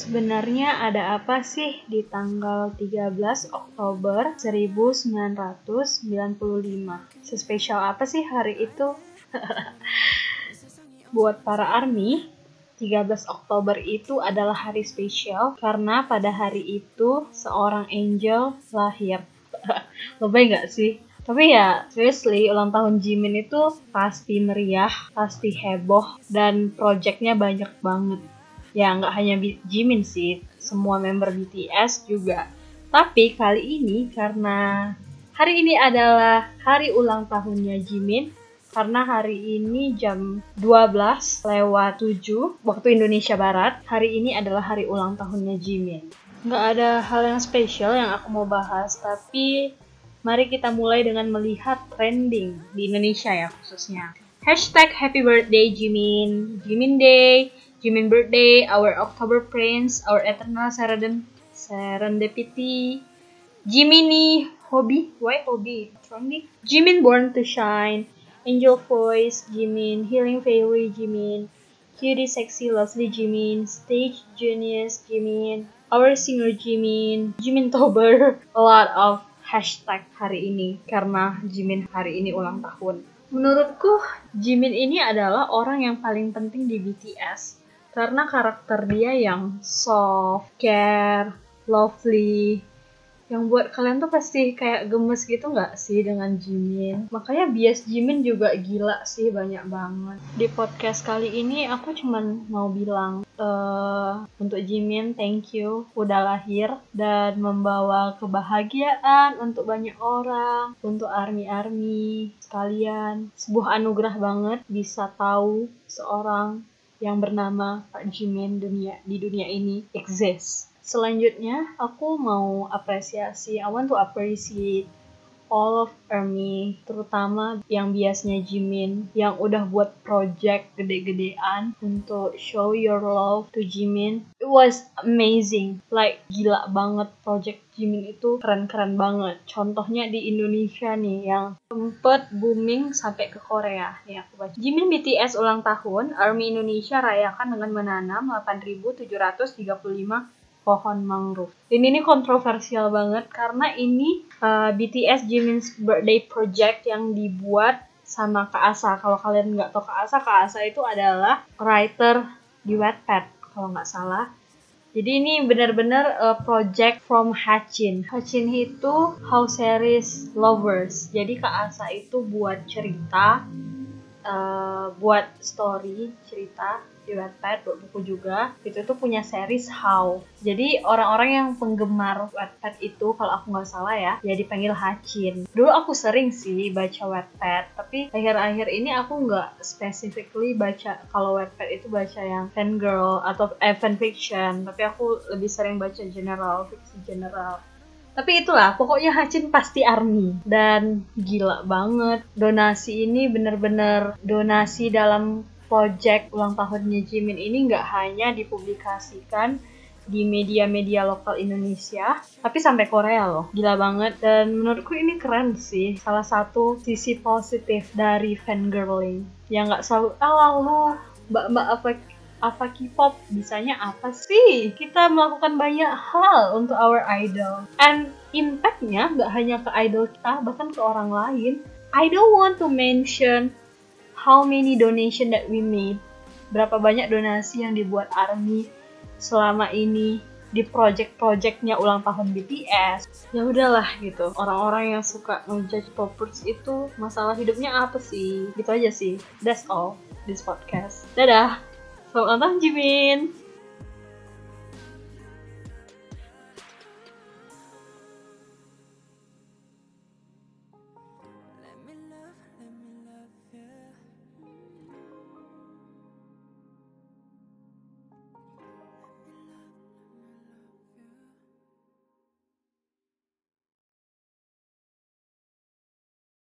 Sebenarnya ada apa sih di tanggal 13 Oktober 1995? Sespesial apa sih hari itu? Buat para ARMY, 13 Oktober itu adalah hari spesial karena pada hari itu seorang angel lahir. Lebay nggak sih? Tapi ya, seriously, ulang tahun Jimin itu pasti meriah, pasti heboh, dan projectnya banyak banget ya nggak hanya Jimin sih semua member BTS juga. Tapi kali ini karena hari ini adalah hari ulang tahunnya Jimin karena hari ini jam 12 lewat 7 waktu Indonesia Barat hari ini adalah hari ulang tahunnya Jimin. Nggak ada hal yang spesial yang aku mau bahas tapi mari kita mulai dengan melihat trending di Indonesia ya khususnya. Hashtag happy birthday Jimin Jimin Day Jimin birthday, our October Prince, our eternal serendip serendipity, Jiminy hobby, why hobby? From Jimin born to shine, angel voice, Jimin. Healing fairy, Jimin. Cutie sexy lovely Jimin, stage genius Jimin, our singer Jimin, Jimin Tober, a lot of hashtag hari ini karena Jimin hari ini ulang tahun. Menurutku, Jimin ini adalah orang yang paling penting di BTS karena karakter dia yang soft, care, lovely, yang buat kalian tuh pasti kayak gemes gitu nggak sih dengan Jimin? Makanya bias Jimin juga gila sih banyak banget. Di podcast kali ini aku cuman mau bilang uh, untuk Jimin thank you udah lahir dan membawa kebahagiaan untuk banyak orang untuk army-army sekalian sebuah anugerah banget bisa tahu seorang yang bernama Pak Jimin dunia di dunia ini exist. Selanjutnya, aku mau apresiasi, I want to appreciate all of ARMY, terutama yang biasanya Jimin, yang udah buat project gede-gedean untuk show your love to Jimin. It was amazing, like gila banget project Jimin itu keren-keren banget. Contohnya di Indonesia nih yang sempet booming sampai ke Korea. Nih aku baca. Jimin BTS ulang tahun, ARMY Indonesia rayakan dengan menanam 8.735 pohon mangrove. Ini ini kontroversial banget karena ini uh, BTS Jimin's Birthday Project yang dibuat sama Kak Asa. Kalau kalian nggak tahu Kak Asa, Kak Asa itu adalah writer di Wattpad kalau nggak salah. Jadi ini benar-benar uh, project from Hachin. Hachin itu house series lovers. Jadi Kak Asa itu buat cerita, uh, buat story cerita di Wattpad buat buku juga itu tuh punya series How. Jadi orang-orang yang penggemar Wattpad itu kalau aku nggak salah ya ya dipanggil Hacin dulu aku sering sih baca Wattpad tapi akhir-akhir ini aku nggak specifically baca kalau Wattpad itu baca yang fan girl atau eh, fan fiction tapi aku lebih sering baca general fiksi general tapi itulah pokoknya Hacin pasti army dan gila banget donasi ini bener-bener donasi dalam project ulang tahunnya Jimin ini nggak hanya dipublikasikan di media-media lokal Indonesia, tapi sampai Korea loh. Gila banget dan menurutku ini keren sih. Salah satu sisi positif dari fangirling. Yang nggak selalu, ah lalu mbak-mbak apa apa K-pop? Bisanya apa sih? Kita melakukan banyak hal untuk our idol. And impactnya nggak hanya ke idol kita, bahkan ke orang lain. I don't want to mention how many donation that we made. Berapa banyak donasi yang dibuat ARMY selama ini di project-projectnya ulang tahun BTS ya udahlah gitu. Orang-orang yang suka ngejudge poppers itu masalah hidupnya apa sih? Gitu aja sih. That's all this podcast. Dadah selamat ulang Jimin